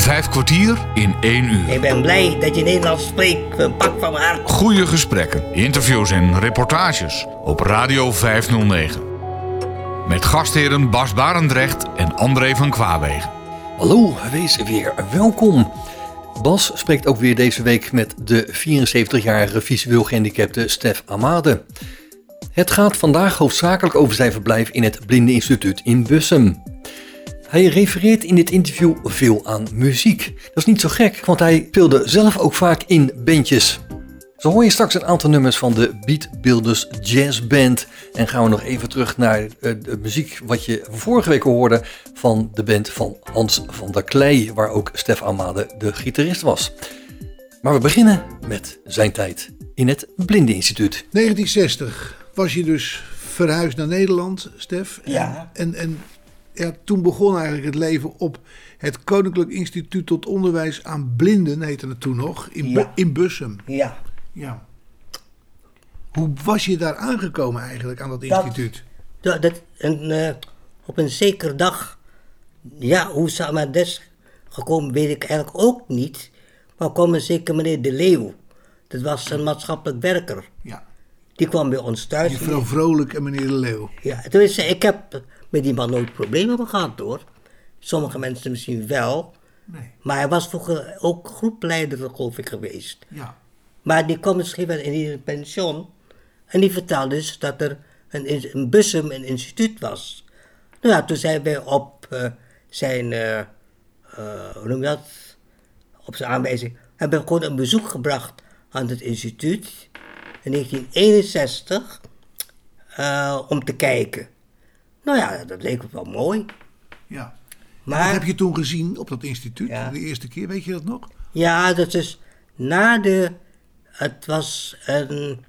Vijf kwartier in één uur. Ik ben blij dat je Nederlands spreekt. Een pak van mijn hart. Goede gesprekken, interviews en reportages op Radio 509. Met gastheren Bas Barendrecht en André van Kwaabegen. Hallo, wees weer welkom. Bas spreekt ook weer deze week met de 74-jarige visueel gehandicapte Stef Amade. Het gaat vandaag hoofdzakelijk over zijn verblijf in het Blindeninstituut in Bussum. Hij refereert in dit interview veel aan muziek. Dat is niet zo gek, want hij speelde zelf ook vaak in bandjes. Zo hoor je straks een aantal nummers van de Beatbuilders Jazz Band. En gaan we nog even terug naar eh, de muziek wat je vorige week hoorde van de band van Hans van der Klei, waar ook Stef Amade de gitarist was. Maar we beginnen met zijn tijd in het Blindeninstituut. 1960 was je dus verhuisd naar Nederland, Stef. Ja. En, en ja, toen begon eigenlijk het leven op het Koninklijk Instituut tot Onderwijs aan Blinden, heette het toen nog, in, Bu- in Bussum. Ja. Ja. Hoe was je daar aangekomen eigenlijk aan dat Dat- instituut? Dat, dat, en, eh, op een zekere dag, ja, hoe ze aan mijn des gekomen, weet ik eigenlijk ook niet. Maar kwam een zeker meneer De Leeuw. Dat was een maatschappelijk werker. Ja. Die kwam bij ons thuis. Mevrouw Vrolijk en meneer De Leeuw. Ja, tenminste, ik heb met die man nooit problemen gehad hoor. Sommige mensen misschien wel. Nee. Maar hij was vroeger ook groepleider, geloof ik, geweest. Ja. Maar die kwam misschien wel in een pension. En die vertelde dus dat er een, in een Bussum een instituut was. Nou ja, toen zijn wij op eh, zijn, eh, eh, hoe noem je dat? Op zijn aanwijzing, hebben we gewoon een bezoek gebracht aan het instituut. In 1961. eh, om te kijken. Nou ja, dat leek me wel mooi. ja. Maar, Wat heb je toen gezien op dat instituut? Ja. De eerste keer, weet je dat nog? Ja, dat is na de. Het was een.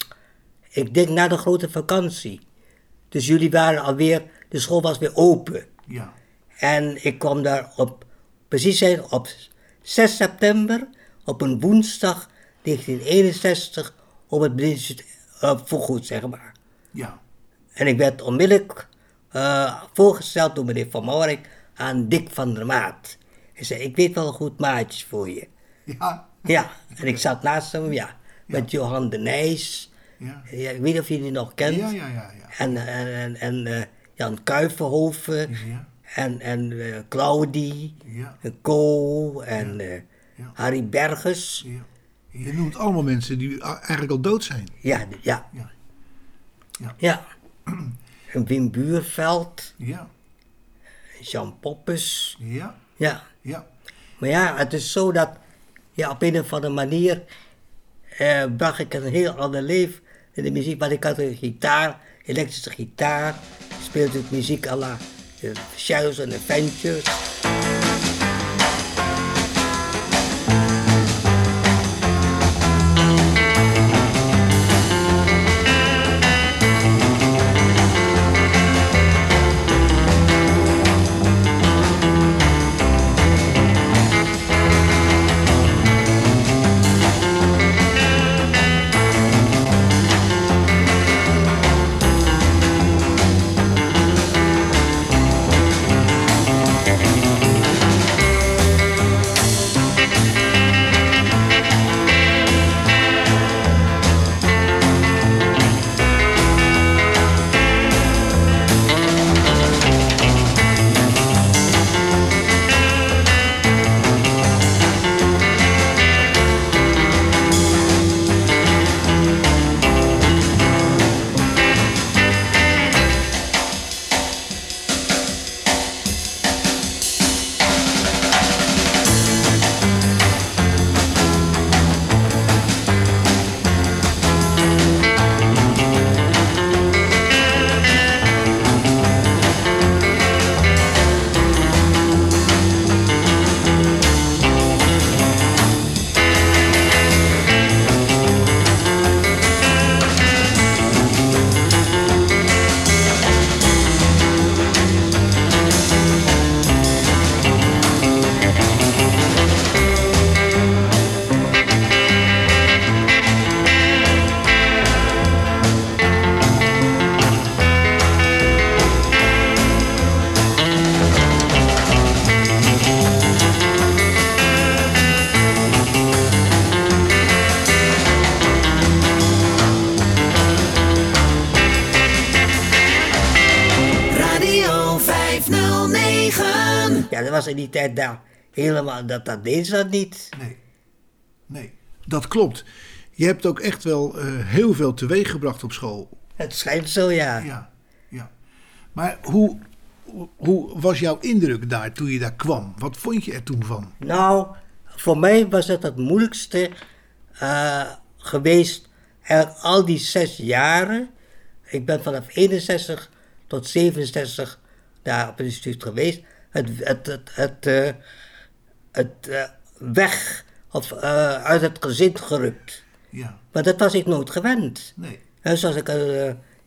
Ik denk na de grote vakantie. Dus jullie waren alweer. De school was weer open. Ja. En ik kwam daar op. Precies zijn op 6 september. Op een woensdag 1961. Op het. Uh, voorgoed, zeg maar. Ja. En ik werd onmiddellijk eh, voorgesteld door meneer Van Moorik aan Dick van der Maat. Hij zei: Ik weet wel een goed maatje voor je. Ja. Ja, en ik zat naast hem, ja, met Johan de Nijs. Ja. Ja, ik weet niet of je die nog kent. Ja, ja, ja, ja. En, en, en, en eh, Jan Kuiverhoven. Ja. En, en eh, Claudie. Ja. En Co. En. Harry Berges. Ja. Je noemt allemaal mensen die eigenlijk al dood zijn. Ja, ja. Ja. Ja. En Wim Buurveld. Ja. Jan Poppes. Ja. Ja. Ja. Maar ja, het is zo dat ja, op een of andere manier eh, bracht ik een heel ander leven in de muziek. Want ik had een gitaar, elektrische gitaar, speelde ik muziek à la uh, Shells and Adventures. Tijd daar helemaal, dat, dat deed ze dat niet. Nee. Nee, dat klopt. Je hebt ook echt wel eh, heel veel teweeg gebracht op school. Het schijnt zo, ja. Ja, ja. Maar hoe, hoe was jouw indruk daar toen je daar kwam? Wat vond je er toen van? Nou, voor mij was het het moeilijkste eh, geweest, eigenlijk al die zes jaren. Ik ben vanaf 61 tot 67 daar op het instituut geweest. Het, het, het, het, eh, het eh, weg of eh, uit het gezin gerukt. Ja, Maar dat was ik nooit gewend. nee. Zoals ik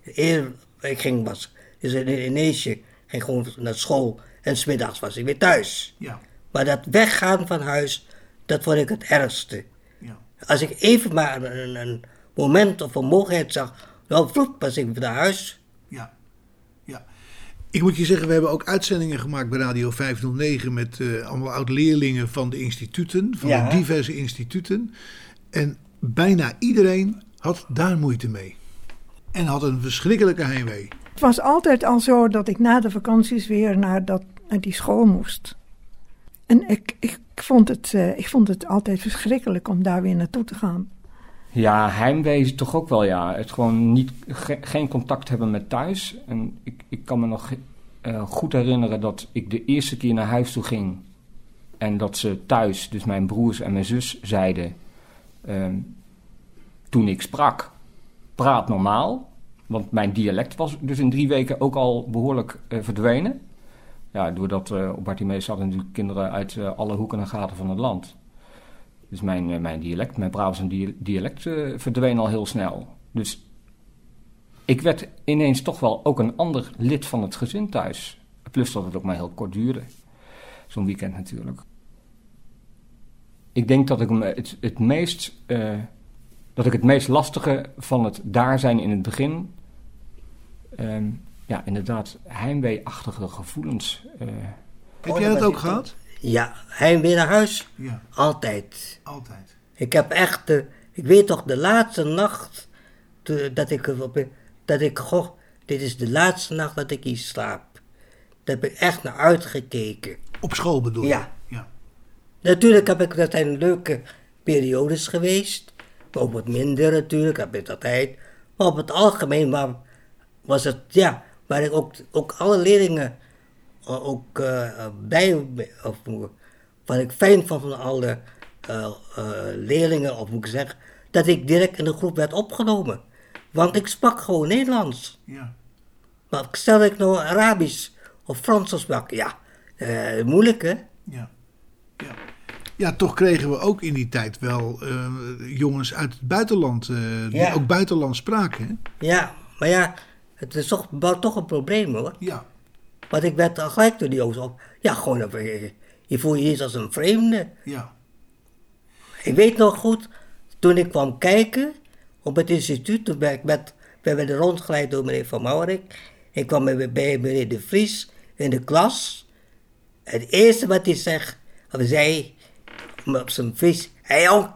eerder ik ging was, dus in Indonesië, ging gewoon naar school en smiddags was ik weer thuis. Ja, Maar dat weggaan van huis, dat vond ik het ergste. ja. Als ik even maar een, een moment of een mogelijkheid zag, dan vloep was ik naar huis. Ik moet je zeggen, we hebben ook uitzendingen gemaakt bij Radio 509 met eh, allemaal oud-leerlingen van de instituten, van Ja. de diverse instituten. En bijna iedereen had daar moeite mee. En had een verschrikkelijke heimwee. Het was altijd al zo dat ik na de vakanties weer naar, dat, naar die school moest. En ik, ik, vond het, eh, ik vond het altijd verschrikkelijk om daar weer naartoe te gaan. Ja, heimwee toch ook wel ja. Het gewoon niet, ge- geen contact hebben met thuis. En ik, ik kan me nog eh, goed herinneren dat ik de eerste keer naar huis toe ging. En dat ze thuis, dus mijn broers en mijn zus, zeiden. ehm, toen ik sprak, praat normaal. Want mijn dialect was dus in drie weken ook al behoorlijk eh, verdwenen. Ja, doordat op Bartimees zaten natuurlijk kinderen uit eh, alle hoeken en gaten van het land. Dus mijn, eh, mijn dialect, mijn Brabants dia- dialect eh, verdween al heel snel. Dus ik werd ineens toch wel ook een ander lid van het gezin thuis. Plus dat het ook maar heel kort duurde. Zo'n weekend natuurlijk. Ik denk dat ik me het, het meest... eh, dat ik het meest lastige van het daar zijn in het begin... ehm, ja, inderdaad, heimwee-achtige gevoelens... eh, Heb jij dat ook gehad? Ja, hij weer naar huis. Ja, Altijd. altijd. Ik heb echt, de, ik weet toch, de laatste nacht te- dat ik, op- dat ik, goh, dit is de laatste nacht dat ik hier slaap. Daar heb ik echt naar uitgekeken. Op school bedoel je? Ja. ja. Natuurlijk heb ik, dat zijn leuke periodes geweest. Maar ook wat minder natuurlijk, heb ik altijd. Maar op het algemeen wa- was het, ja, waar ik ook, ook alle leerlingen ook eh, bij, of wat ik fijn vond van alle eh, eh, leerlingen, of moet ik zeggen, dat ik direct in de groep werd opgenomen. Want ik sprak gewoon Nederlands. ja. Maar stel ik nou Arabisch of Frans sprak, ja, moeilijk hè. Ja. Ja. ja, toch kregen we ook in die tijd wel jongens uit het buitenland, die Ja. ook buitenland spraken. Hè? Ja, maar ja, het is toch, wel toch een probleem hoor. Ja, Want ik werd al gelijk door die jongens op. Ja, gewoon, even- je voel je eens als een vreemde. ja, Ik weet nog goed, toen ik kwam kijken op het instituut, toen ben ik met, werden rondgeleid door meneer Van Maurik. Ik kwam bij, bij meneer De Vries in de klas. Het eerste wat hij zegt, of zei, op zijn Fries, hé hey jong,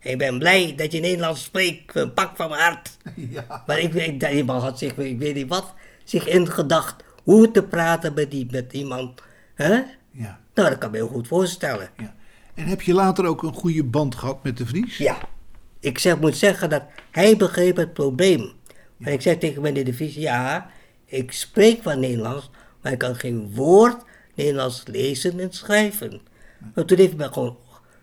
ik ben blij dat je Nederlands spreekt, een pak van mijn hart. ja. Maar ik weet, dat iemand had zich, ik weet niet wat, zich ingedacht hoe te praten met, die, met iemand. hè? ja, Nou, dat kan ik me heel goed voorstellen. ja. En heb je later ook een goede band gehad met de Vries? Ja, ik zeg, moet zeggen dat hij begreep het probleem. Maar ik zeg tegen meneer De Vries, ja, ik spreek wel Nederlands, maar ik kan geen woord Nederlands lezen en schrijven. Maar toen heeft hij me gewoon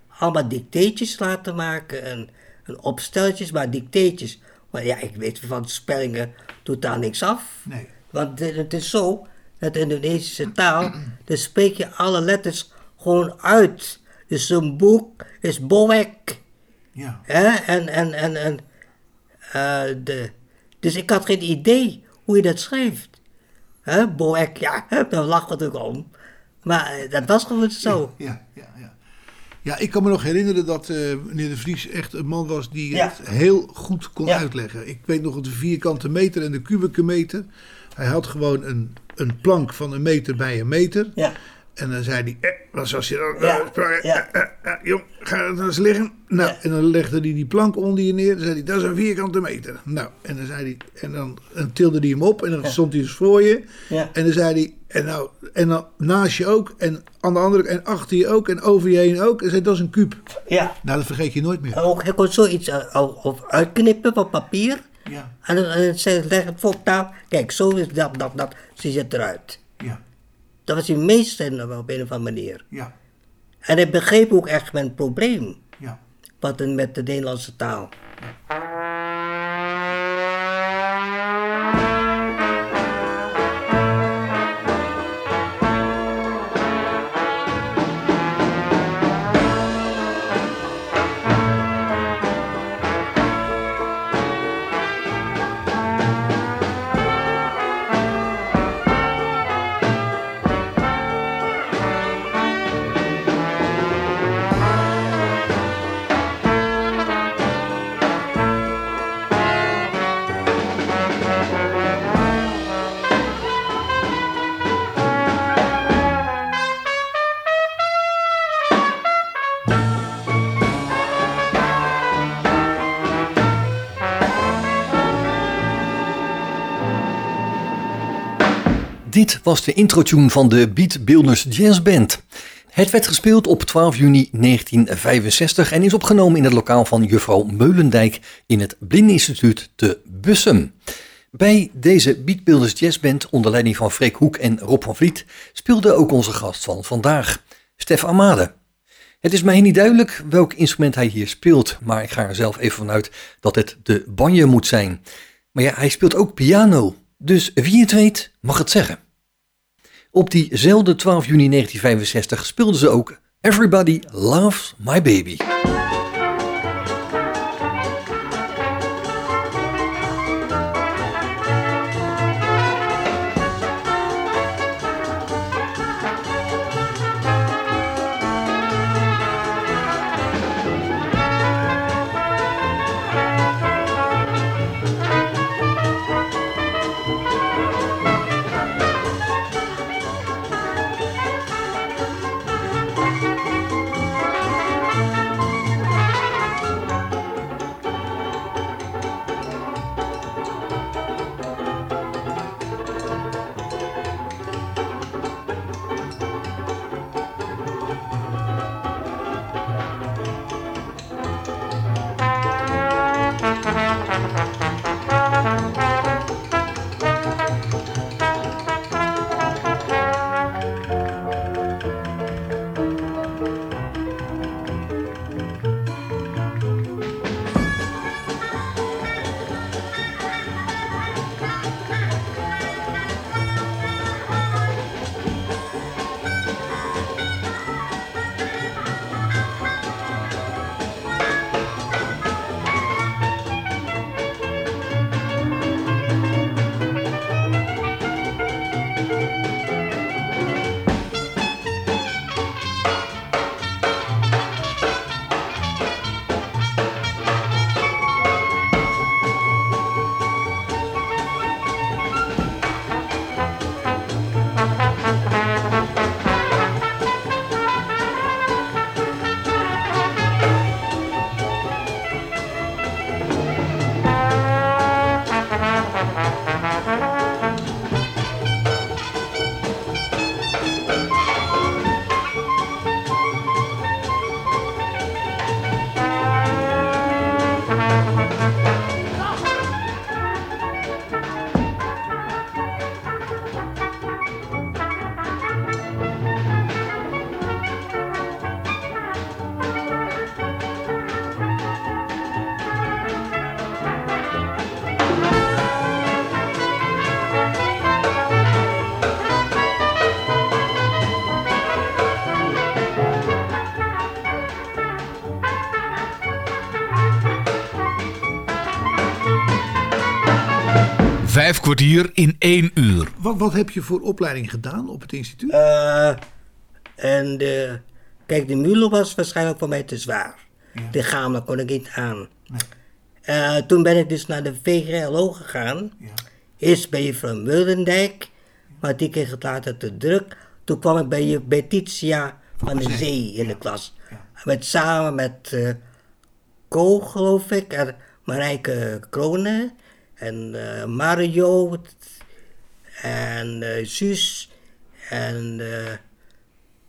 allemaal dicteetjes laten maken en, en opsteltjes, maar dicteetjes. Maar ja, ik weet van spellingen totaal niks af. Nee. Want het is zo, dat in de Indonesische taal, dan spreek je alle letters gewoon uit. Dus een boek is boek. Ja, Hè? En, en, en, en eh, de, dus ik had geen idee hoe je dat schrijft. Hè? Boek, ja, daar lachen we natuurlijk om. Maar eh, dat was gewoon zo. ja, ja, ja. Ja, ik kan me nog herinneren dat eh, meneer de Vries echt een man was die Ja. het heel goed kon Ja. uitleggen. Ik weet nog de vierkante meter en de kubieke meter. Hij had gewoon een, een plank van een meter bij een meter. Ja, En dan zei hij, eh, wat zoals je dan Ja, eh, ja. eh, eh, jong, ga dan eens liggen. Nou, Ja. en dan legde hij die plank onder je neer. Dan zei hij, dat is een vierkante meter. Nou, en dan zei hij, en dan en tilde hij hem op en dan stond hij dus voor je. En dan zei hij, en, nou, en dan naast je ook, en aan de andere en achter je ook, en over je heen ook. En zei, dat is een kuub. Ja. Nou, dat vergeet je nooit meer. Ook, hij kon zoiets of uitknippen van papier. Ja, En dan en dan zei- leg het voor op tafel. Kijk, zo is dat, dat, dat. Ziet het eruit. ja, Dat was hij meester wel op een of andere manier. ja, En hij begreep ook echt mijn probleem. ja. Wat met de Nederlandse taal. Was de introtune van de Beat Builders Jazz Band. Het werd gespeeld op 12 juni 1965 en is opgenomen in het lokaal van juffrouw Meulendijk in het Blindeninstituut te Bussum. Bij deze Beat Builders Jazz Band onder leiding van Freek Hoek en Rob van Vliet speelde ook onze gast van vandaag, Stef Amade. Het is mij niet duidelijk welk instrument hij hier speelt, maar ik ga er zelf even vanuit dat het de banje moet zijn. Maar ja, hij speelt ook piano, dus wie het weet mag het zeggen. Op diezelfde 12 juni 1965 speelden ze ook Everybody Loves My Baby. Kwartier in één uur. Wat, wat heb je voor opleiding gedaan op het instituut? Eh, en de, kijk, de Mulo was waarschijnlijk voor mij te zwaar. Lichamelijk kon ik niet aan. Eh, toen ben ik dus naar de VGLO gegaan. Ja. Eerst bij juffrouw Meulendijk, maar die kreeg het later te druk. toen kwam ik bij, bij Titia van de Zee, in de ja. klas. Ja. Met, samen met eh Ko, geloof ik, en Marijke Kronen en eh, Mario en eh Suus en eh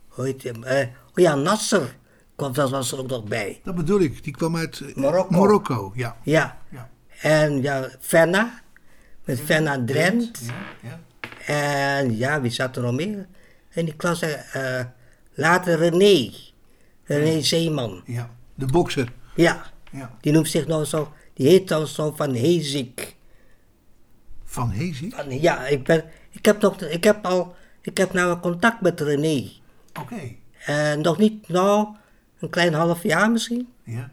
hoe heet hem? Eh, oh ja, Nasser kwam, dat was er ook nog bij. Dat bedoel ik. Die kwam uit Marokko. Marokko, ja. Ja, ja. en ja, Fenna, met Fenna Drent. Ja. En ja, wie zat er nog meer in die klas? later René. René Zeeman. ja. De bokser. Ja, Ja. die noemt zich nou zo, die heet dan zo van Hezik. Van Hezi? Ja, ik, ben, ik heb nog, ik heb al, ik heb nou contact met René. Oké. En nog niet, nou, een klein half jaar misschien. Ja.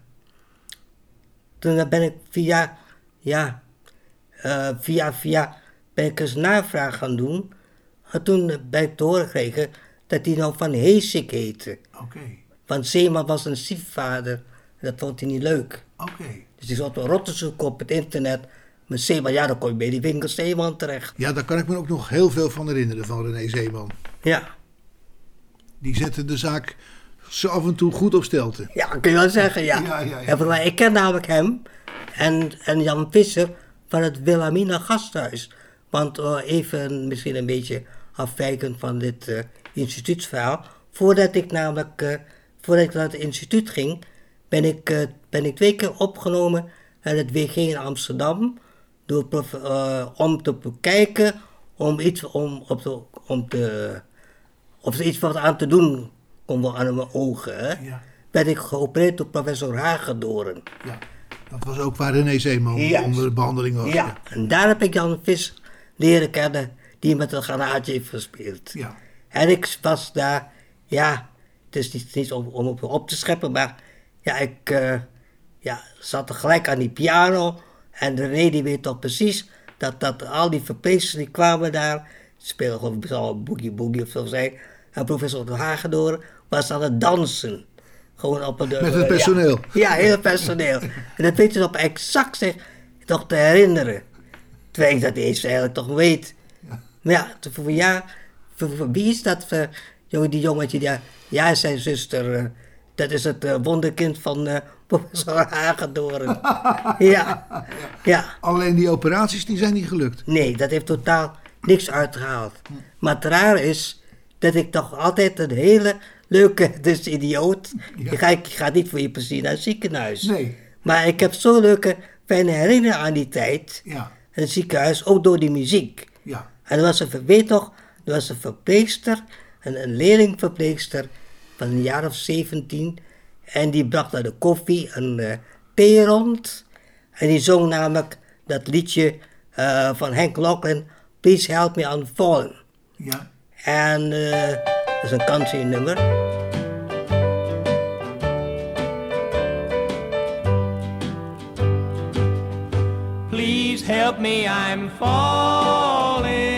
Toen ben ik via, ja, eh, via, via, ben ik eens navraag gaan doen. En toen ben ik te horen gekregen dat hij nou van Heesik heette. Oké. Want Zeeman was een stiefvader. En dat vond hij niet leuk. Oké. Dus die zat wel rot te zoeken op het internet. Met Zeeman, ja, dan kom je bij die winkel Zeeman terecht. Ja, daar kan ik me ook nog heel veel van herinneren van René Zeeman. Ja, Die zette de zaak zo af en toe goed op stelte. ja kun je wel zeggen, ja. Ja, ja, mij, ik ken namelijk hem en, en Jan Visser van het Wilhelmina Gasthuis. Want eh, even misschien een beetje afwijkend van dit eh, instituutsverhaal. Voordat ik namelijk, eh, voordat ik naar het instituut ging, ben ik, ben ik twee keer opgenomen aan het WG in Amsterdam. Door, eh, om te bekijken, om iets om, op de, om te, of er iets wat aan te doen kon aan mijn ogen. Hè? Ja. werd ik geopereerd door professor Hagedoren. Ja. Dat was ook waar René Zeeman Juist. onder de behandeling was. Ja, en daar heb ik Jan Vis leren kennen, die met een granaatje heeft gespeeld. Ja. En ik was daar, ja, het is niet, niet om, om op, te scheppen, maar ja, ik eh, ja, zat gelijk aan die piano. En René die weet toch precies dat, dat al die verpleegsters die kwamen daar, spelen gewoon een boogie boogie of zo zijn. En professor Hagedoren was aan het dansen. Gewoon op een, Met het personeel. Ja, ja heel personeel. En dat weet je op exact zich toch te herinneren. Terwijl ik dat eens eigenlijk toch weet. Maar ja, toen voor, ja voor, wie is dat? voor jongen, die jongetje, die, ja, zijn zuster. eh, dat is het eh, wonderkind van eh professor Hagedoren. ja, ja. Alleen die operaties die zijn niet gelukt. Nee, dat heeft totaal niks uitgehaald. Maar het raar is dat ik toch altijd een hele leuke, dus idioot. Ja. Je, gaat, je gaat niet voor je plezier naar het ziekenhuis. Nee. Maar ik heb zo'n leuke, fijne herinneringen aan die tijd. Ja. En het ziekenhuis, ook door die muziek. Ja. En er was een, weet toch, er was een verpleegster, een, een leerlingverpleegster van een jaar of 17. En die bracht naar de koffie een eh, thee rond. En die zong namelijk dat liedje eh, van Henk Locklin, Please Help Me I'm Fallen. Ja. En eh, dat is een country nummer. Please help me, I'm falling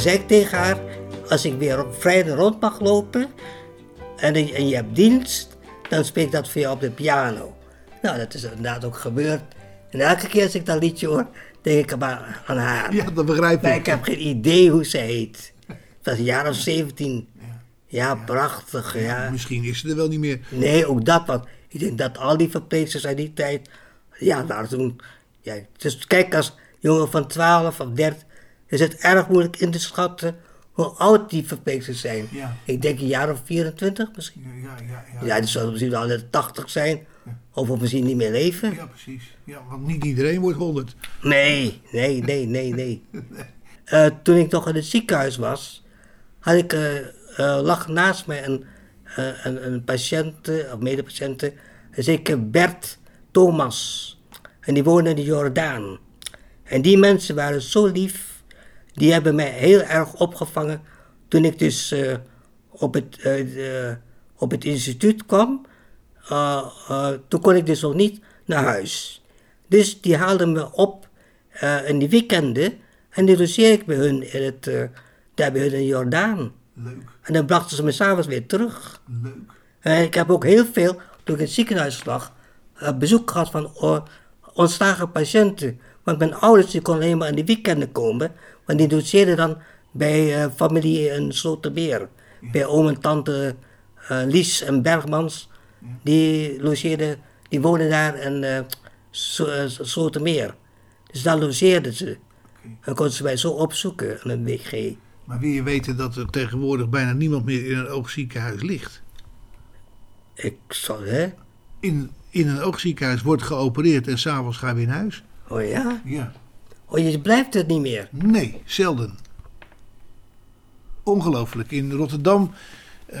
Toen zei ik tegen haar, als ik weer op vrijdag rond mag lopen en, je- en je hebt dienst, dan speel ik dat voor jou op de piano. Nou, dat is inderdaad ook gebeurd. En elke keer als ik dat liedje hoor, denk ik aan haar. Ja, dat begrijp Maar ik. ik heb geen idee hoe ze heet. Het was een jaar of 17. Ja, prachtig, ja. Misschien is ze er wel niet meer. Nee, ook dat, want ik denk dat al die verpleegsters uit die tijd, ja, waren toen, ja, dus kijk, als jongen van 12 of 13, is het erg moeilijk in te schatten hoe oud die verpleegsters zijn. Ja. Ik denk een jaar of 24 misschien. Ja, ja, ja. Ja, die zullen misschien al in de 80 zijn, of of misschien niet meer leven. Ja, precies. Ja, want niet iedereen wordt 100. Nee, nee, nee, nee, nee. Eh, toen ik nog in het ziekenhuis was, had ik, eh, eh, lag naast mij een, een, een patiënt, of medepatiënt, een zeker Bert Thomas. En die woonde in de Jordaan. En die mensen waren zo lief. Die hebben mij heel erg opgevangen toen ik dus eh, op, het, eh, de- op het instituut kwam. Eh, toen kon ik dus nog niet naar huis. Dus die haalden me op in die weekenden en die logeerde ik bij hun in het, daar bij hun in Jordaan. Leuk, En dan brachten ze me s'avonds weer terug. leuk. En ik heb ook heel veel, toen ik in het ziekenhuis lag, bezoek gehad van ontslagen patiënten. Want mijn ouders die konden alleen maar in de weekenden komen. Want die logeerden dan bij eh, familie in Slotermeer. Bij oom en tante eh, Lies en Bergmans. Die logeerden, die woonden daar in eh, Slotermeer. Dus daar logeerden ze. En konden ze mij zo opzoeken aan een WG. Maar wil je weten dat er tegenwoordig bijna niemand meer in een oogziekenhuis ligt? Ik zal, hè? In, in een oogziekenhuis wordt geopereerd en s'avonds ga je weer naar huis. Oh ja? Ja. Oh, je blijft het niet meer. Nee, zelden. Ongelooflijk. In Rotterdam eh,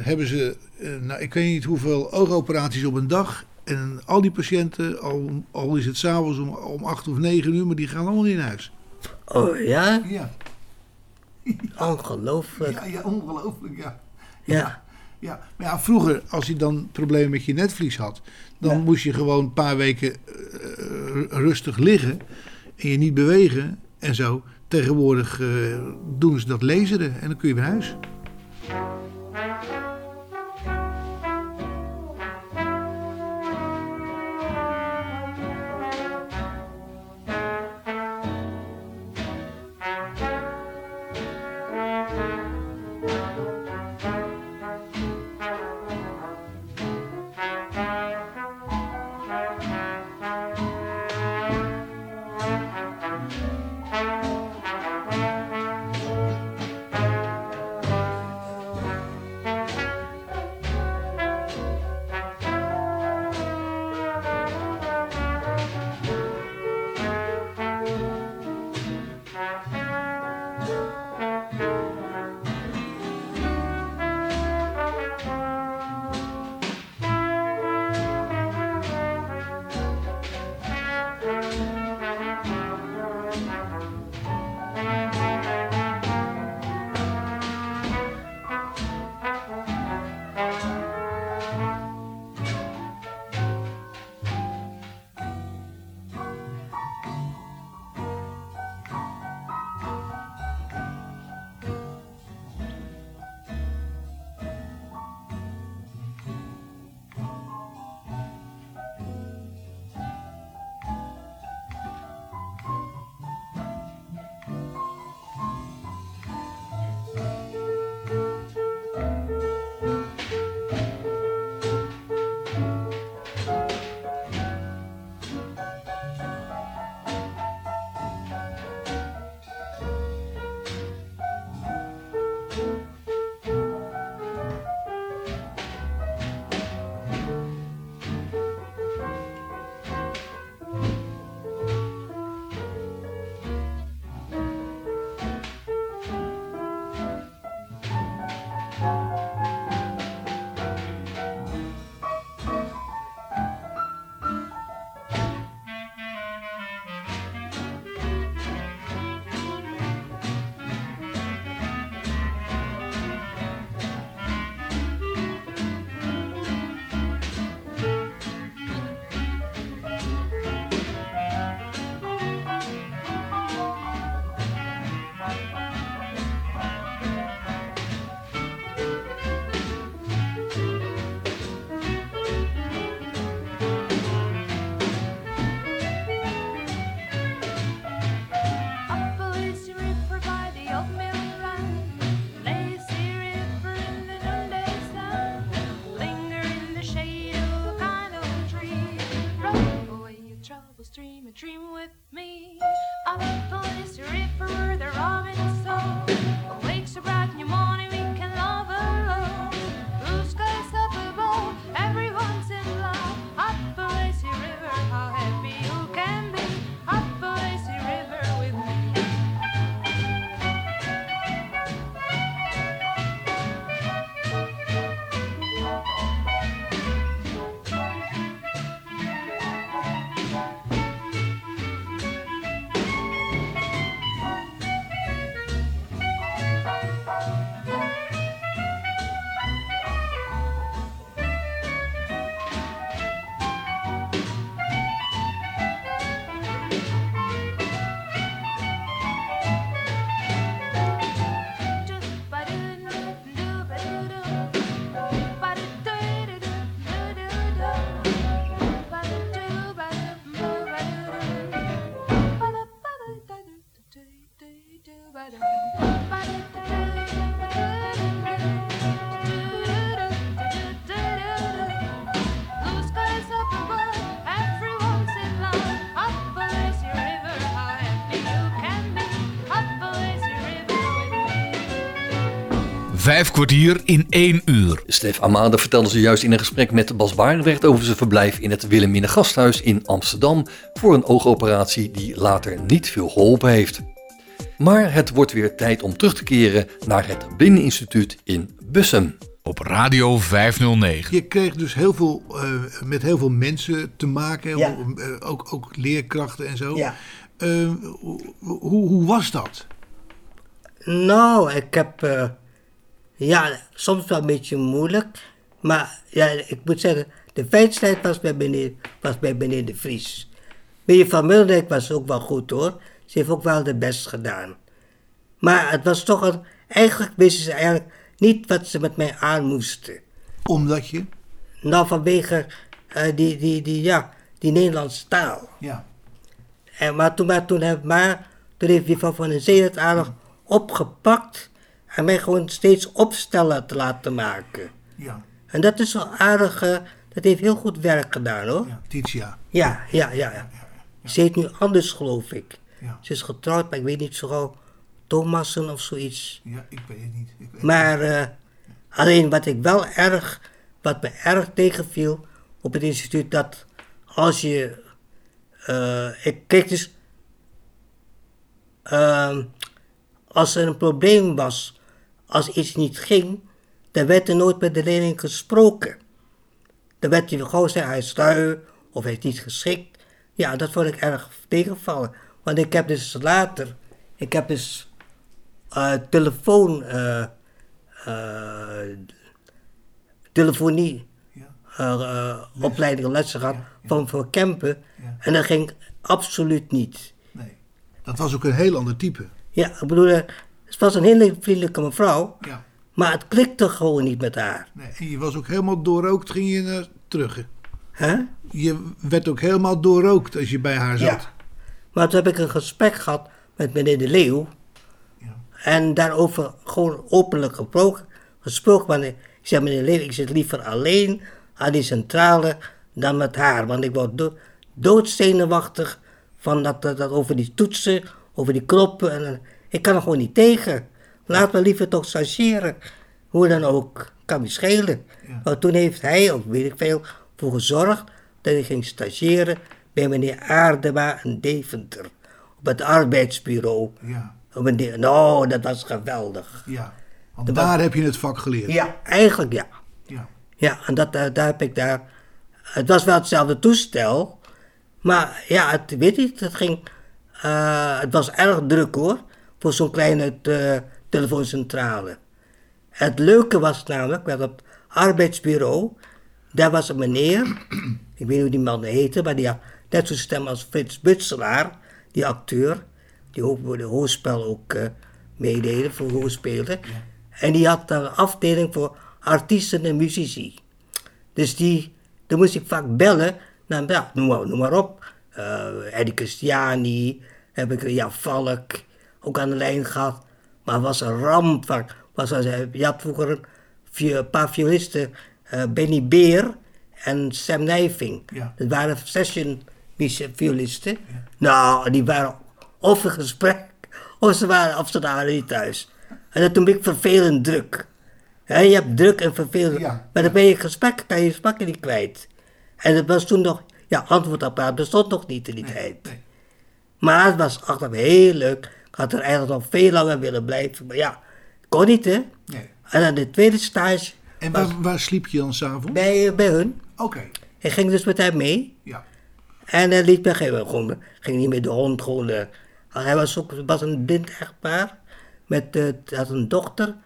hebben ze, eh, nou, ik weet niet hoeveel oogoperaties op een dag. En al die patiënten, al, al is het s'avonds om, om acht of negen uur, maar die gaan allemaal naar huis. Oh ja? Ja, Ongelooflijk. ja, ja ongelooflijk, ja. Ja. Ja, maar ja, vroeger, als je dan problemen met je netvlies had, dan moest je gewoon een paar weken eh, rustig liggen en je niet bewegen en zo. Tegenwoordig eh, doen ze dat laseren en dan kun je weer naar huis. Vijf kwartier in één uur. Stef Amade vertelde zojuist in een gesprek met Bas Barendrecht over zijn verblijf in het Wilhelmina Gasthuis in Amsterdam voor een oogoperatie die later niet veel geholpen heeft. Maar het wordt weer tijd om terug te keren naar het Blindeninstituut in Bussum. Op Radio 509. Je kreeg dus heel veel, eh, met heel veel mensen te maken, Ja. eh, ook, ook leerkrachten en zo. Ja. Eh, hoe, hoe, hoe was dat? Nou, ik heb. Ja, soms wel een beetje moeilijk. Maar ja, ik moet zeggen, de feitstijd was bij meneer, was bij meneer De Vries. Meneer Van Mildijk was ook wel goed hoor. Ze heeft ook wel de best gedaan. Maar het was toch een. Eigenlijk wisten ze eigenlijk niet wat ze met mij aan moesten. Omdat je? Nou, vanwege eh, die, die, die, ja, die Nederlandse taal. Ja. En, maar toen, maar toen, heb, maar toen heeft die van Van den Zee het aardig opgepakt en mij gewoon steeds opstellen te laten maken. Ja. En dat is wel aardig, eh, dat heeft heel goed werk gedaan hoor. ja. Titia. Ja, ja, ja. ja. Ze heet nu anders geloof ik. Ja. Ze is getrouwd, maar ik weet niet zo gauw Thomassen of zoiets. Ja, ik weet het niet. Ik weet- Maar eh, alleen wat ik wel erg, wat me erg tegenviel op het instituut, dat als je, eh, ik keek dus, ehm, als er een probleem was, als iets niet ging, dan werd er nooit met de leerling gesproken. Dan werd hij gewoon zeggen, hij is lui of hij is niet geschikt. Ja, dat vond ik erg tegenvallen. Want ik heb dus later, ik heb dus eh, telefoon, eh, eh, telefonie, Ja. eh, opleiding lessen gehad van voor Kempen. En dat ging absoluut niet. Nee. Dat was ook een heel ander type. Ja, ik bedoel, het was een hele vriendelijke mevrouw, Ja. maar het klikte gewoon niet met haar. Nee. En je was ook helemaal doorrookt, ging je naar terug. hè? Je werd ook helemaal doorrookt als je bij haar zat. Ja. Maar toen heb ik een gesprek gehad met meneer De Leeuw. Ja. En daarover gewoon openlijk gesproken. gesproken want ik zei, meneer De Leeuw, ik zit liever alleen aan die centrale dan met haar. Want ik word do doodzenuwachtig van dat, dat, dat over die toetsen, over die knoppen. En, ik kan er gewoon niet tegen. Laat me liever toch stagiëren. Hoe dan ook, kan me schelen. Ja. Maar toen heeft hij, ook weet ik veel, voor gezorgd dat ik ging stagiëren bij meneer Aardema in Deventer. Op het arbeidsbureau. Ja. Op een nou, dat was geweldig. ja. Want daar heb je het vak geleerd. Ja, eigenlijk ja. Ja. Ja, en dat, eh, daar heb ik daar... Het was wel hetzelfde toestel. Maar ja, het, weet niet, het ging... eh, het was erg druk hoor. Voor zo'n kleine eh, telefooncentrale. Het leuke was namelijk, met op het arbeidsbureau... Daar was een meneer... ik weet niet hoe die man heette, maar die had net zo'n stem als Frits Butselaar. Die acteur. Die ook voor de hoorspel ook meededen, voor hoorspelen. En die had een afdeling voor artiesten en muzici. Dus die, dan moest ik vaak bellen, naar, ja, noem, maar, noem maar op. eh Eddie Christiani, heb ik ja, Valk ook aan de lijn gehad. Maar het was een ramp. Was, je had vroeger een, paar violisten, eh, Benny Beer en Sam Nijving. Ja. Dat waren session violisten. Nou, die waren of in gesprek, of ze waren, of ze waren niet thuis. En dat toen ben ik vervelend druk. Je hebt druk en vervelend. Ja. Maar dan ben je gesprek, kan je gesprekken niet kwijt. En het was toen nog, ja, antwoordapparaat bestond nog niet in die tijd. nee. Maar het was achteraf heel leuk. Ik had er eigenlijk nog veel langer willen blijven. Maar ja, kon niet hè. Nee. En dan de tweede stage En was waar, sliep je dan s'avonds? bij, eh, bij hun. Oké. Ik ging dus met hem mee. Ja. En hij liet me geen- gewoon, ging niet met de hond gewoon. eh, hij was ook was een blind echtpaar. Met eh, had een dochter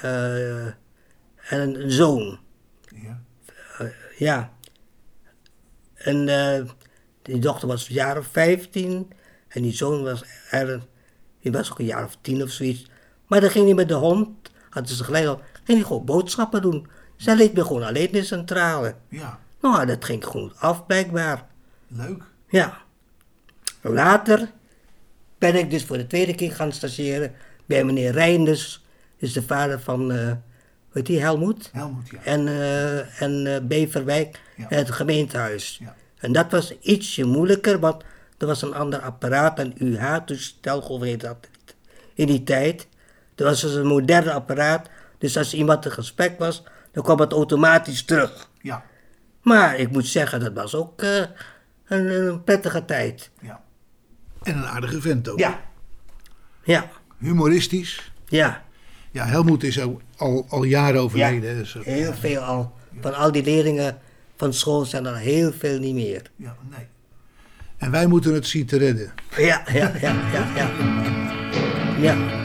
en een, zoon. Ja. Ja. En die dochter was of 15 en die zoon was er, die was ook een jaar of tien of zoiets. Maar dan ging hij met de hond, hadden ze gelijk al, ging hij gewoon boodschappen doen. Zij liet me gewoon alleen in de centrale. Ja. Nou, dat ging goed af blijkbaar. Leuk. Ja. Later ben ik dus voor de tweede keer gaan stageren bij meneer Reinders. is de vader van, eh weet die, Helmoet? Helmoet, ja. En, eh, en eh, Beverwijk, Ja. het gemeentehuis. Ja. En dat was ietsje moeilijker, want er was een ander apparaat, een UH-toestel, hoe heet dat in die tijd. Er was dus een moderne apparaat, Dus als iemand een gesprek was, dan kwam het automatisch terug. Ja, Maar ik moet zeggen, dat was ook eh, een, een prettige tijd. ja. En een aardige vent ook. Ja. Ja, Humoristisch. ja. Ja, Helmoet is ook al, al jaren overleden. Ja, dus, eh, Heel veel al. Van al die leerlingen van school zijn er heel veel niet meer. ja, nee. En wij moeten het zien te redden. Ja, ja, ja, ja, ja. Ja.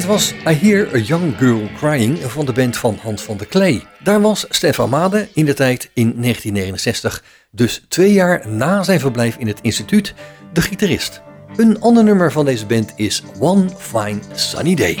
Dit was I Hear a Young Girl Crying van de band van Hans van der Klee. Daar was Stef Amade in de tijd in 1969, dus twee jaar na zijn verblijf in het instituut, de gitarist. Een ander nummer van deze band is One Fine Sunny Day.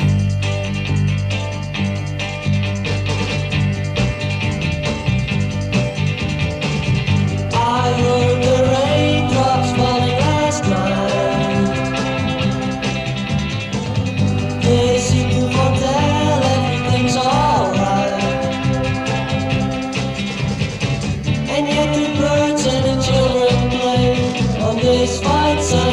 And yet the birds and the children play on this fine sunny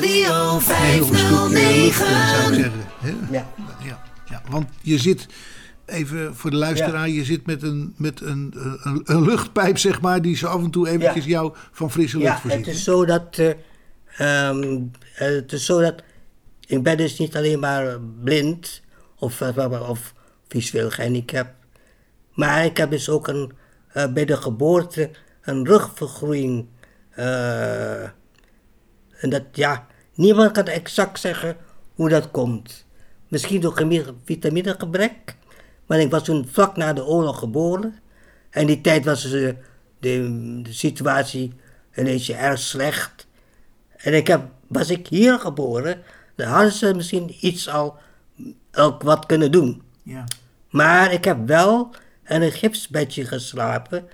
lucht, eh, zou ik zeggen. hè? Ja. Ja, ja, want je zit, even voor de luisteraar, je zit met, een, met een, een, een luchtpijp, zeg maar, die zo af en toe eventjes jou van frisse lucht Ja, voorziet. het is zo dat. eh, ehm, eh, het is zo dat. Ik ben dus niet alleen maar blind of, eh, of visueel gehandicapt. Maar ik heb dus ook een, eh, bij de geboorte een rugvergroeiing. eh, en dat, ja, niemand kan exact zeggen hoe dat komt. Misschien door vitaminegebrek. Maar ik was toen vlak na de oorlog geboren. En die tijd was eh, de, de situatie ineens erg slecht. En ik heb, was ik hier geboren, dan hadden ze misschien iets al ook wat kunnen doen. Ja. Maar ik heb wel in een gipsbedje geslapen.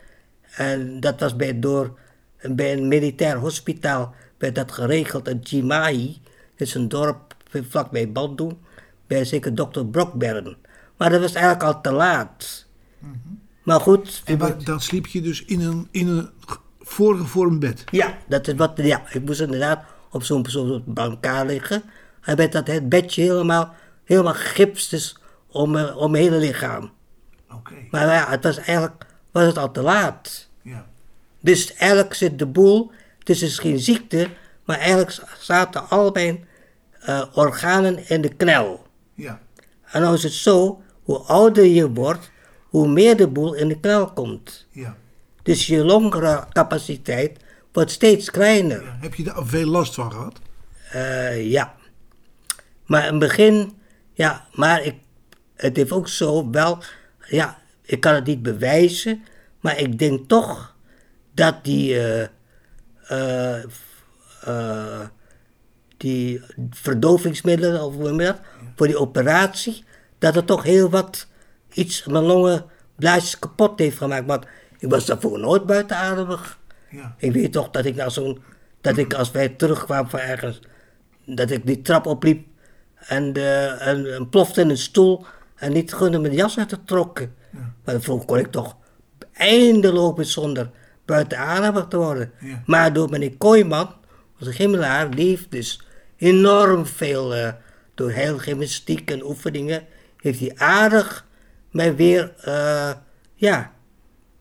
En dat was bij, door, bij een militair hospitaal werd dat geregeld in Chimai. Dat is een dorp vlakbij Bandung. Bij zeker dokter Brockbern. Maar dat was eigenlijk al te laat. Maar goed. En dan sliep je dus in een, in een voorgevormd bed. Ja, dat is wat, ja, ik moest inderdaad op zo'n zo'n brancard liggen. En met dat het bedje helemaal, helemaal gipst dus om, eh, om mijn hele lichaam. Oké. Maar ja, het was eigenlijk was het al te laat. Ja. Dus eigenlijk zit de boel, het is dus geen ziekte, maar eigenlijk zaten al mijn eh, organen in de knel. Ja. En nou is het zo, hoe ouder je wordt, hoe meer de boel in de knel komt. Ja. Dus je longcapaciteit wordt steeds kleiner. ja. Heb je daar veel last van gehad? Eh, ja. Maar in het begin, ja, maar ik, het heeft ook zo wel, ja, ik kan het niet bewijzen, maar ik denk toch dat die, eh, eh, eh, die verdovingsmiddelen, of hoe dat, voor die operatie, dat het toch heel wat iets mijn longenblaasjes kapot heeft gemaakt. Want ik was daarvoor nooit buitenademig. Ja. Ik weet toch dat ik nou zo'n, dat ik als wij terugkwamen van ergens, dat ik die trap opliep en, de, en, en plofte in een stoel en niet gunde de jas uit te trokken. Maar vroeger kon ik toch eindeloos zonder buiten ademig te worden. Ja. Maar door meneer Kooijman, onze gimmelaar, die heeft dus enorm veel, eh, door heel gymnastiek en oefeningen, heeft hij aardig mij weer, eh, ja,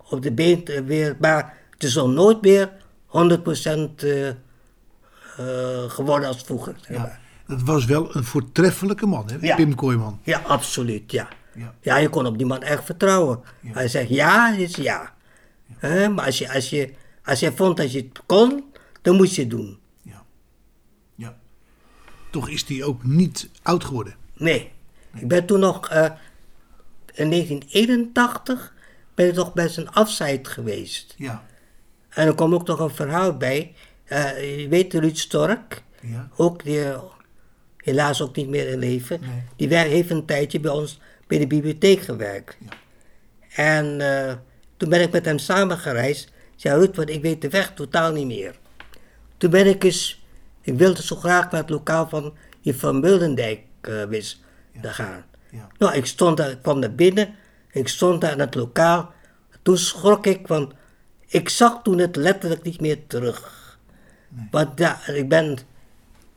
op de been weer, maar het is nog nooit meer 100% eh, geworden als vroeger. zeg maar. ja. Dat was wel een voortreffelijke man, hè? Ja. Pim Kooijman. Ja, absoluut, ja. Ja. Ja, je kon op die man echt vertrouwen. Hij zegt ja, is ja. Maar als je, als, je, als je vond dat je het kon, dan moest je het doen. Ja. ja. Toch is die ook niet oud geworden. Nee. Ik ben toen nog, eh, in 1981, ben ik toch bij zijn afscheid geweest. Ja. En er kwam ook nog een verhaal bij. Eh, je weet Ruud Stork, Ja. ook die eh, helaas ook niet meer in leven. Nee. Die heeft een tijdje bij ons bij de bibliotheek gewerkt. Ja. En toen ben ik met hem samen gereisd. Zei Ruud, want ik weet de weg totaal niet meer. Toen ben ik eens, ik wilde zo graag naar het lokaal van je van Muldendijk eh wist te gaan. Ja. Nou, ik stond daar, ik kwam naar binnen, ik stond daar in het lokaal. Toen schrok ik, want ik zag toen het letterlijk niet meer terug. Want ja, ik ben,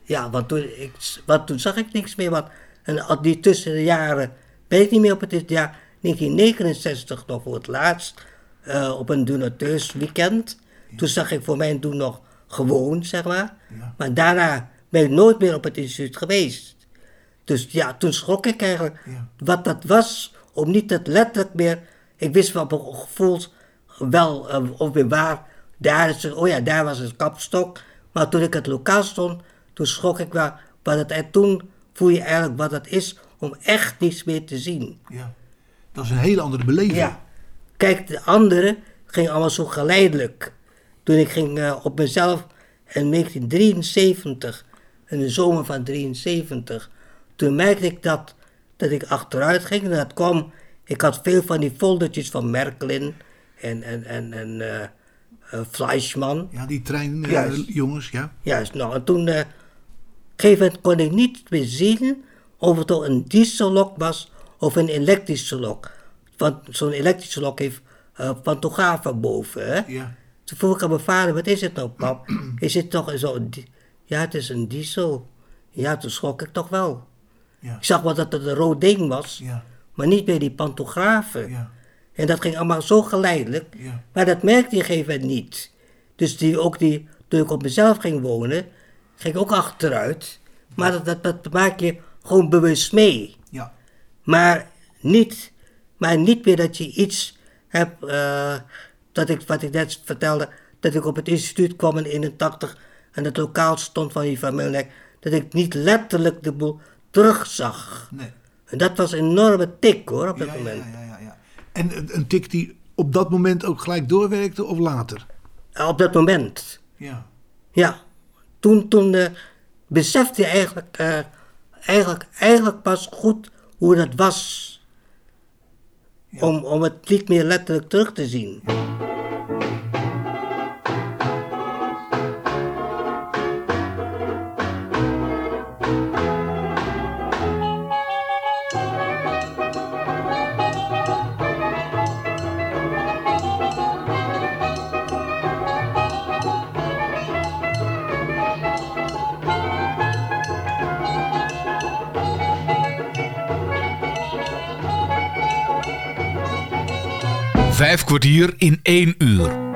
ja, want toen, ik, want toen zag ik niks meer. Want en al die tussen de jaren ben ik niet meer op het jaar 1969 nog voor het laatst. Eh, op een donateursweekend. Toen zag ik voor mijn doen nog gewoon, zeg maar. Ja. Maar daarna ben ik nooit meer op het instituut geweest. Dus ja, toen schrok ik eigenlijk Ja. wat dat was, om niet het letterlijk meer. Ik wist wel op een gevoel wel eh, of weer waar. Daar is het, oh ja, daar was het kapstok. Maar toen ik het lokaal stond, toen schrok ik wel wat het en toen voel je eigenlijk wat het is om echt niets meer te zien. ja. Dat is een hele andere beleving. Ja. Kijk, de anderen ging allemaal zo geleidelijk. Toen ik ging eh, op mezelf in 1973, in de zomer van 73, toen merkte ik dat, dat ik achteruit ging. En dat kwam, ik had veel van die foldertjes van Merkelin en, en, en, en eh, eh, Fleischmann. Ja, die trein, eh, Juist. jongens, ja. Juist, nou, en toen, eh, op een gegeven moment kon ik niet meer zien of het toch een diesellok was of een elektrische lok. Want zo'n elektrische lok heeft pantografen boven, hè. Ja. Toen vroeg ik aan mijn vader, wat is het nou, pap? Is het toch zo... di- Ja, het is een diesel. Ja, toen schrok ik toch wel. Ja. Ik zag wel dat het een rood ding was, Ja, maar niet meer die pantografen. ja, En dat ging allemaal zo geleidelijk, ja. maar dat merkte je gegeven moment niet. Dus die, ook die, toen ik op mezelf ging wonen, ging ik ook achteruit. Maar dat, dat, dat maak je gewoon bewust mee. ja. Maar niet, maar niet meer dat je iets hebt, eh, dat ik, wat ik net vertelde, dat ik op het instituut kwam in 81 en het lokaal stond van die familie, dat ik niet letterlijk de boel terugzag. Nee. En dat was een enorme tik hoor, op dat Ja, ja, moment. ja, ja, ja. En een- een tik die op dat moment ook gelijk doorwerkte of later? Op dat moment, Ja. ja. Toen, toen eh, besefte je eigenlijk, eh, eigenlijk, eigenlijk pas goed hoe dat was. Om, om het niet meer letterlijk terug te zien. Vijf kwartier in één uur.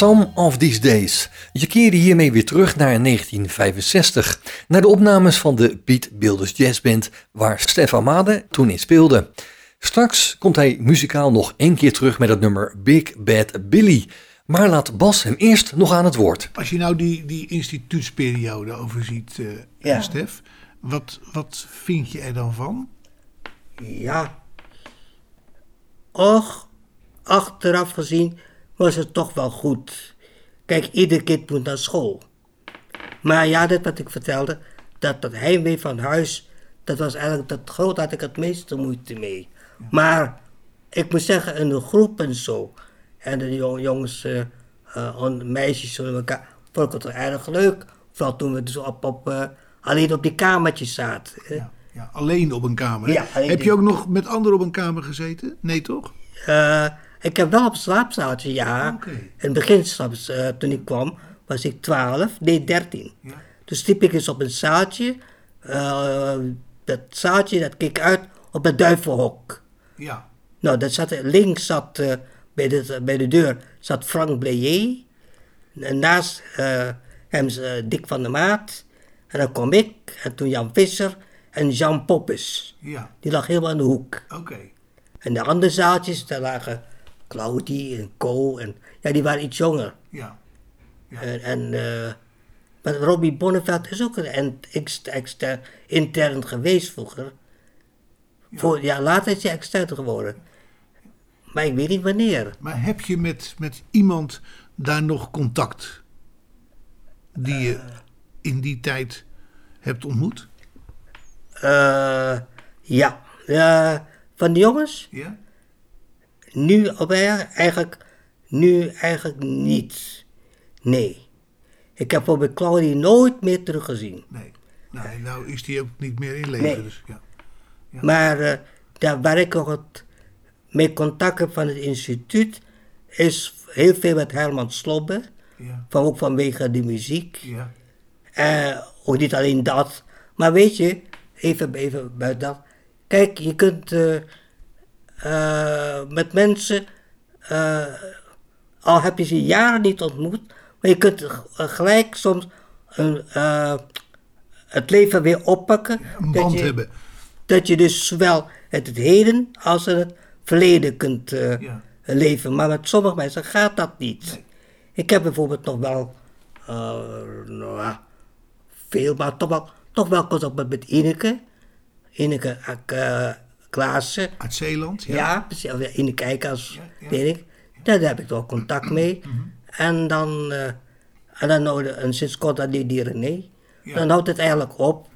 Some of These Days. Je keerde hiermee weer terug naar 1965, naar de opnames van de Piet Builders Jazz Band, waar Stef Amade toen in speelde. Straks komt hij muzikaal nog één keer terug met het nummer Big Bad Billy. Maar laat Bas hem eerst nog aan het woord. Als je nou die, die instituutsperiode overziet, eh Ja. Stef. Wat, wat vind je er dan van? Ja. Och, achteraf gezien was het toch wel goed. Kijk, ieder kind moet naar school. Maar ja, dat wat ik vertelde, dat, dat heimwee van huis, dat was eigenlijk dat groot, had ik het meeste moeite mee. Maar ik moet zeggen, in de groep en zo, en de jong- jongens eh, eh, en meisjes met elkaar, vond ik het wel erg leuk. Vooral toen we dus op, op, eh, alleen op die kamertjes zaten. Ja, ja, alleen op een kamer. Heb je ook nog met anderen op een kamer gezeten? Nee, toch? Ik heb wel op slaapzaaltje, ja. Oké. In het begin, eh, toen ik kwam, was ik 12, nee 13. Ja. Dus ik eens op een zaaltje. eh, dat zaaltje dat keek uit op het duivelhok. Ja. Nou, dat zat, links zat eh, bij, de, bij de deur zat Frank Bleyer. En naast hem Dick van der Maat. En dan kwam ik, en toen Jan Visser en Jean Poppes. Ja, Die lag helemaal in de hoek. oké. En de andere zaaltjes, daar lagen Claudie en Co. En, ja, die waren iets jonger. Ja. Ja. En, en eh, maar Robbie Bonneveld is ook een en- ex, exter- intern geweest vroeger. Voor, ja, later is hij extern geworden. Maar ik weet niet wanneer. Maar heb je met, met iemand daar nog contact? Die je Eh. in die tijd hebt ontmoet? Eh, ja, van de jongens? Ja? Nu alweer eigenlijk, nu eigenlijk niet. Nee. Ik heb bijvoorbeeld Claudie nooit meer teruggezien. Nee. Nee, nou is die ook niet meer in leven. Nee. Dus, ja. Maar eh, daar waar ik ook het mee contact heb van het instituut, is heel veel met Herman Slobbe. Ja. Van, ook vanwege de muziek. Ja. Eh, ook niet alleen dat. Maar weet je, even, even buiten dat. Kijk, je kunt eh, eh, met mensen, eh, al heb je ze jaren niet ontmoet, maar je kunt gelijk soms een, eh, het leven weer oppakken. Een Dat band je- hebben. dat je dus zowel het, het heden als het verleden kunt Ja. leven. Maar met sommige mensen gaat dat niet. Ik heb bijvoorbeeld nog wel, nou veel, maar toch wel, toch wel contact met, met Ineke. Ineke uh, Klaassen. Uit Zeeland? Ja, Eikers, Ja, ja. weet ik. Daar heb ik toch contact mee. En dan, eh, en dan nou, de- en sinds kort dan die, die René. Ja. Dan houdt het eigenlijk op.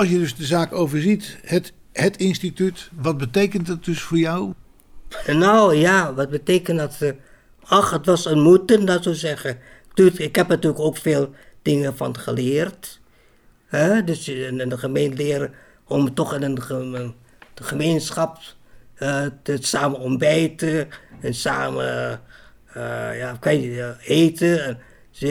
Als je dus de zaak overziet, het, het instituut, wat betekent dat dus voor jou? Nou ja, wat betekent dat? eh, ach, het was een moeten, dat zou zeggen. Ik heb natuurlijk ook veel dingen van geleerd. Hè? Dus in in de gemeente leren om toch in de gemeenschap eh, te samen ontbijten en samen eh, ja, kan je, eh, eten. En,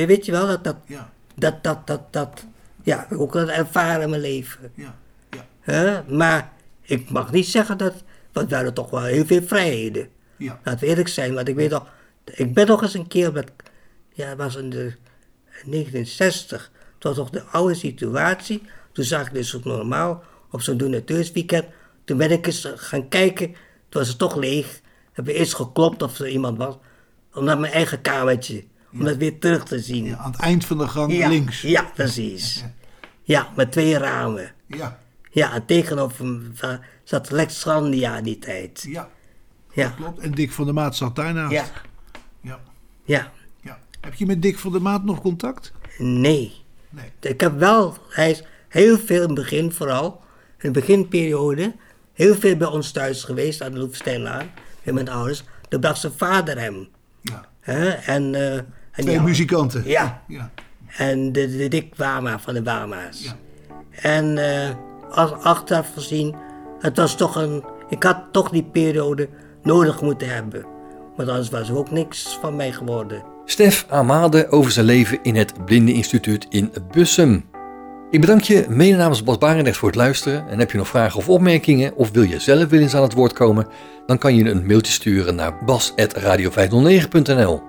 weet je wel, dat dat, Ja, dat, dat, dat, dat ja, heb ik ook dat ervaren in mijn leven. ja, ja, Hè? Maar ik mag niet zeggen dat, want we hadden toch wel heel veel vrijheden. ja. Laten we eerlijk zijn, want ik weet nog, ik ben nog eens een keer met, ja, het was in de 1960, het was toch de oude situatie. Toen zag ik dus ook normaal op zo'n donateursweekend. Toen ben ik eens gaan kijken, toen was het toch leeg. Heb ik eerst geklopt of er iemand was, om naar mijn eigen kamertje, om dat weer terug te zien. Ja, aan het eind van de gang ja, links. ja, precies. Ja, met twee ramen. Ja, Ja, en tegenover hem zat Lex Strandia die tijd. ja, Ja, klopt. En Dick van der Maat zat daarnaast. ja, ja, ja. ja. Heb je met Dick van der Maat nog contact? Nee. Nee. Ik heb wel, hij is heel veel in het begin vooral, in de beginperiode, heel veel bij ons thuis geweest aan de Loefsteinlaan, met mijn ouders. Toen bracht zijn vader hem. Ja. Hè? En, eh, en Twee muzikanten. Ja, Ja, en de, de Dick Wama van de Wama's. Ja. En eh, als achteraf gezien, het was toch een. Ik had toch die periode nodig moeten hebben. Want anders was er ook niks van mij geworden. Stef Amade over zijn leven in het Blindeninstituut in Bussum. Ik bedank je mede namens Bas Barendrecht voor het luisteren. En heb je nog vragen of opmerkingen of wil je zelf wel eens aan het woord komen, dan kan je een mailtje sturen naar bas.radio509.nl.